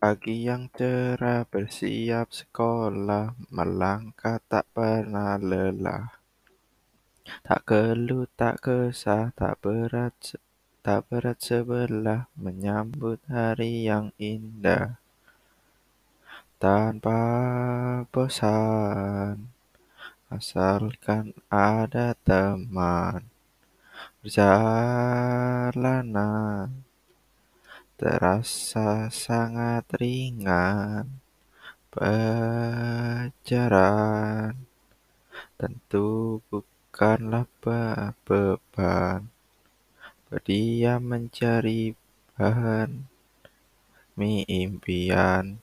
Pagi yang cerah bersiap sekolah, melangkah tak pernah lelah. Tak keluh, tak kesah, tak berat, tak berat sebelah, menyambut hari yang indah. Tanpa bosan, asalkan ada teman. Perjalanan terasa sangat ringan. Pelajaran tentu bukanlah beban. Berdiam mencari bahan, impian.